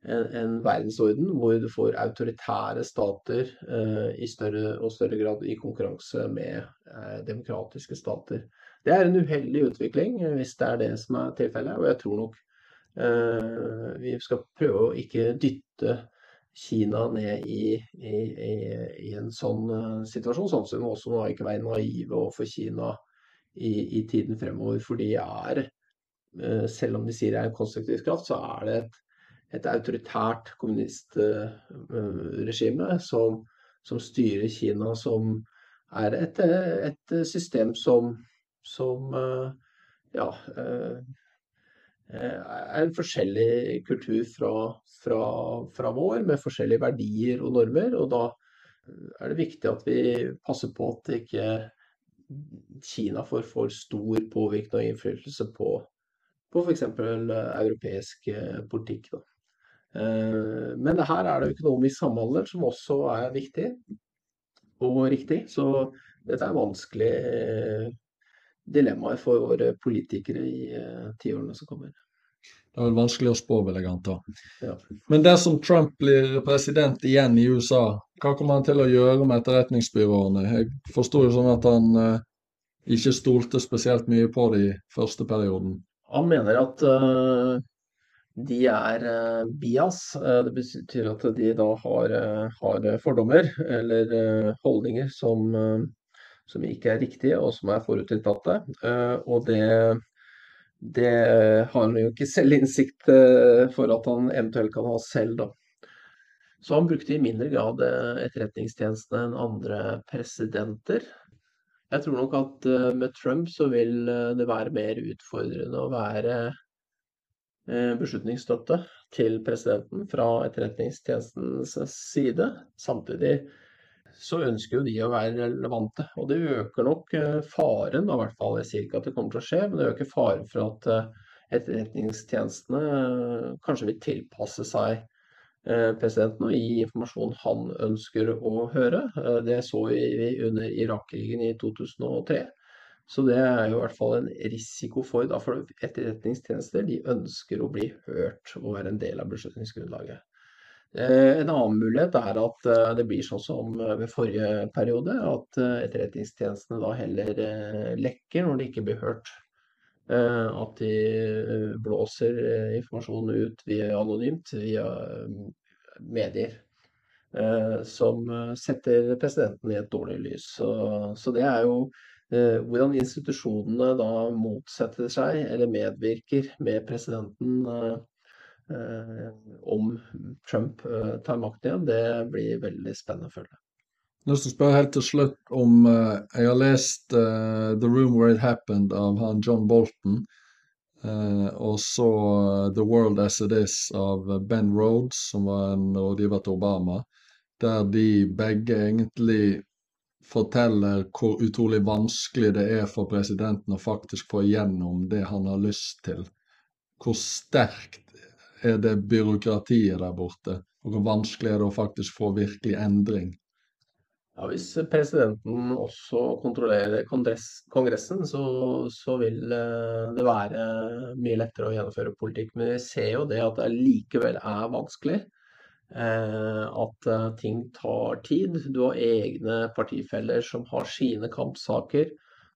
en, en, verdensorden hvor du får autoritære stater eh, i større og større grad i konkurranse med eh, demokratiske stater. Det er en uheldig utvikling eh, hvis det er det som er tilfellet. Og jeg tror nok eh, vi skal prøve å ikke dytte Kina ned i, i, i, i en sånn uh, situasjon. Samtidig må også ikke være naive overfor Kina i, tiden fremover. For de er, uh, selv om de sier det er en konstruktiv kraft, så er det et et autoritært kommunistregime som, som, styrer Kina, som er et, et system som, som ja, er en forskjellig kultur fra, fra, fra, vår, med forskjellige verdier og normer. Og da er det viktig at vi passer på at ikke Kina får for stor påvirkning og innflytelse på, på f.eks. europeisk politikk. Da. Eh, men her er det økonomisk samhandel som også er viktig og riktig. Så dette er vanskelige eh, dilemmaer for våre politikere i eh, tiårene som kommer. Det er vel vanskelig å spå, vil jeg anta. Ja. Men dersom Trump blir president igjen i USA, hva kommer han til å gjøre med etterretningsbyråene? Jeg forsto jo sånn at han eh, ikke stolte spesielt mye på det i første perioden. Han mener at uh, de er eh, bias. Eh, det betyr at de da har, eh, har fordommer eller holdninger som, som, ikke er riktige, og som er forutinntatte. Og det, det har han jo ikke selvinnsikt for at han eventuelt kan ha selv, da. Så han brukte i mindre grad etterretningstjenestene enn andre presidenter. Jeg tror nok at med Trump så vil det være mer utfordrende å være beslutningsstøtte til presidenten fra Etterretningstjenestens side. Samtidig så ønsker jo de å være relevante. Og det øker nok eh, faren, i hvert fall jeg sier ikke at det kommer til å skje, men det øker faren for at eh, etterretningstjenestene kanskje vil tilpasse seg presidenten og gi informasjon han ønsker å høre. Det så vi under Irak-krigen i 2003. Så det er jo i hvert fall en risiko for, da, for etterretningstjenester. De ønsker å bli hørt og være en del av beslutningsgrunnlaget. Eh, en annen mulighet er at eh, det blir sånn som ved forrige periode, at eh, etterretningstjenestene da heller lekker når de ikke blir hørt. At de blåser informasjon ut via anonymt via medier. Som setter presidenten i et dårlig lys. Så, så det er jo hvordan institusjonene da motsetter seg eller medvirker med presidenten om Trump tar makten igjen, det blir veldig spennende å følge. Jeg har lyst spørre helt til slutt om uh, Jeg har lest uh, 'The Room Where It Happened' av han John Bolton. Uh, og så 'The World As It Is' av Ben Rhodes, som var en rådgiver til Obama. Der de begge egentlig forteller hvor utrolig vanskelig det er for presidenten å faktisk få igjennom det han har lyst til. Hvor sterkt er det byråkratiet der borte, og hvor vanskelig er det å faktisk få virkelig endring. Ja, Hvis presidenten også kontrollerer Kongressen, så, så, vil eh, det være mye lettere å gjennomføre politikk. Men vi ser jo det at det likevel er vanskelig. Eh, at eh, ting tar tid. Du har egne partifeller som har sine kampsaker,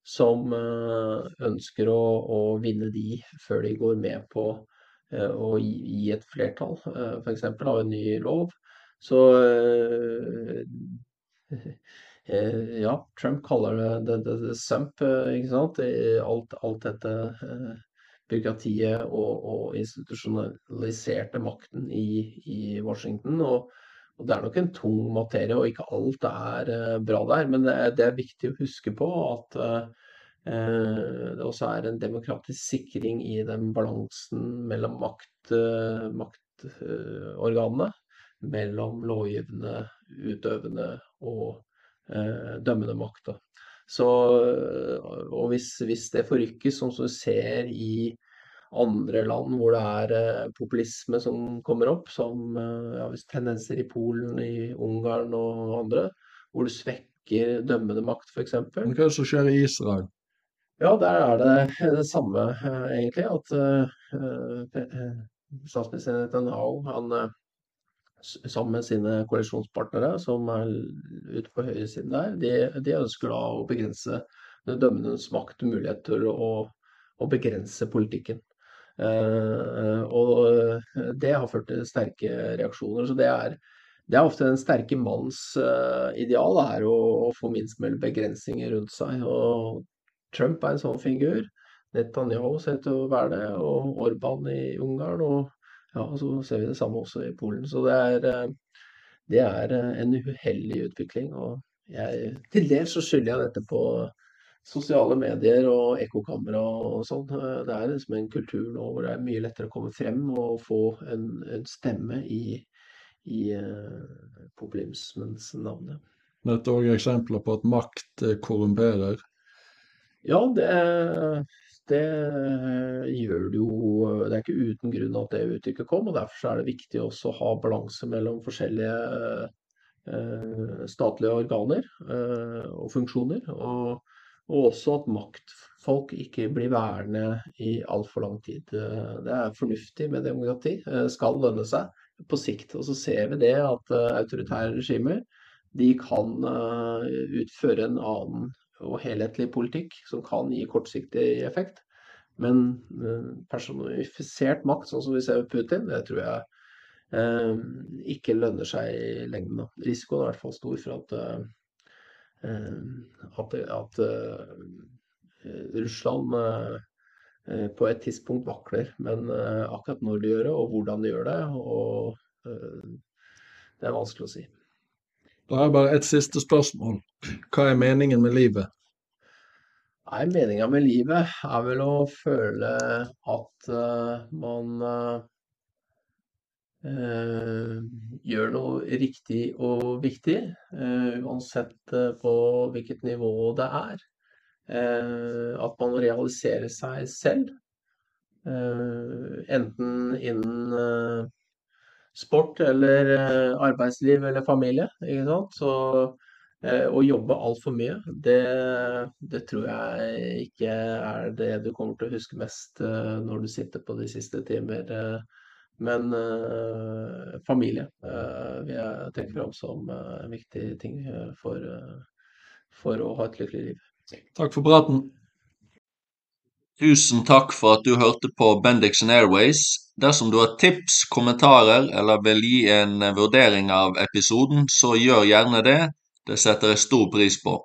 som ønsker å, å vinne de før de går med på å gi et flertall, f.eks. av en ny lov. Så Eh, ja, Trump kaller det the, the, the sump, eh, ikke sant. Alt, alt dette eh, byråkratiet og, og institusjonaliserte makten i, i Washington. Og, og, det er nok en tung materie, og ikke alt er bra der. Men det er, det er viktig å huske på at eh, det også er en demokratisk sikring i den balansen mellom makt, uh, maktorganene. Uh, mellom lovgivende, utøvende og eh, dømmende makt. Så, og hvis, hvis, det forrykkes, sånn som du ser i andre land hvor det er eh, populisme som kommer opp, som eh, ja, hvis tendenser i Polen, i Ungarn og andre, hvor du svekker dømmende makt f.eks. Hva er det som skjer i Israel? Ja, der er det det samme, eh, egentlig. At uh, statsminister Netanyahu han sammen med sine koalisjonspartnere, som er ute på høyresiden der, de, de, ønsker da å begrense den dømmendes makt og mulighet til å, å begrense politikken. Eh, og det har ført til sterke reaksjoner. Så det er, det er ofte den sterke manns eh, ideal er å, å, få minst mulig begrensninger rundt seg. Og Trump er en sånn figur. Netanyahu ser ut til å være det, og Orban i Ungarn. og ja, og så ser vi det samme også i Polen. Så det er, eh, det er eh, en uheldig utvikling. Og jeg, til dels så skylder jeg dette på sosiale medier og ekkokamera og sånn. Det er liksom en kultur nå hvor det er mye lettere å komme frem og få en, en stemme i, i uh, populismens navn. Dette er òg eksempler på at makt korrumperer? Ja, det, det eh, gjør det jo Det er ikke uten grunn at det uttrykket kom. og Derfor er det viktig også å ha balanse mellom forskjellige eh, statlige organer eh, og funksjoner. Og, og, også at maktfolk ikke blir værende i altfor lang tid. Det er fornuftig med demokrati. Skal lønne seg på sikt. Og så ser vi det at autoritære regimer de kan utføre en annen og helhetlig politikk som kan gi kortsiktig effekt. Men eh, personifisert makt, sånn som vi ser ved Putin, det tror jeg eh, ikke lønner seg i lengden. Risikoen er i hvert fall stor for at, eh, at, at Russland på et tidspunkt vakler. Men akkurat når de gjør det, og hvordan de gjør det, og det er vanskelig å si. Da har jeg bare et siste spørsmål. Hva er meningen med livet? Nei, meninga med livet er vel å føle at uh, man uh, gjør noe riktig og viktig, uansett på hvilket nivå det er. at man realiserer seg selv. enten innen sport eller arbeidsliv eller familie. Ikke sant? Så eh, å jobbe altfor mye, det, det, tror jeg ikke er det du kommer til å huske mest eh, når du sitter på de siste timer. Eh, men familie vil jeg trekke fram som en viktig ting for, for å ha et lykkelig liv. Takk for praten. Tusen takk for at du hørte på Bendixen Airways. Dersom du har tips, kommentarer eller vil gi en vurdering av episoden, så gjør gjerne det. Det setter jeg stor pris på.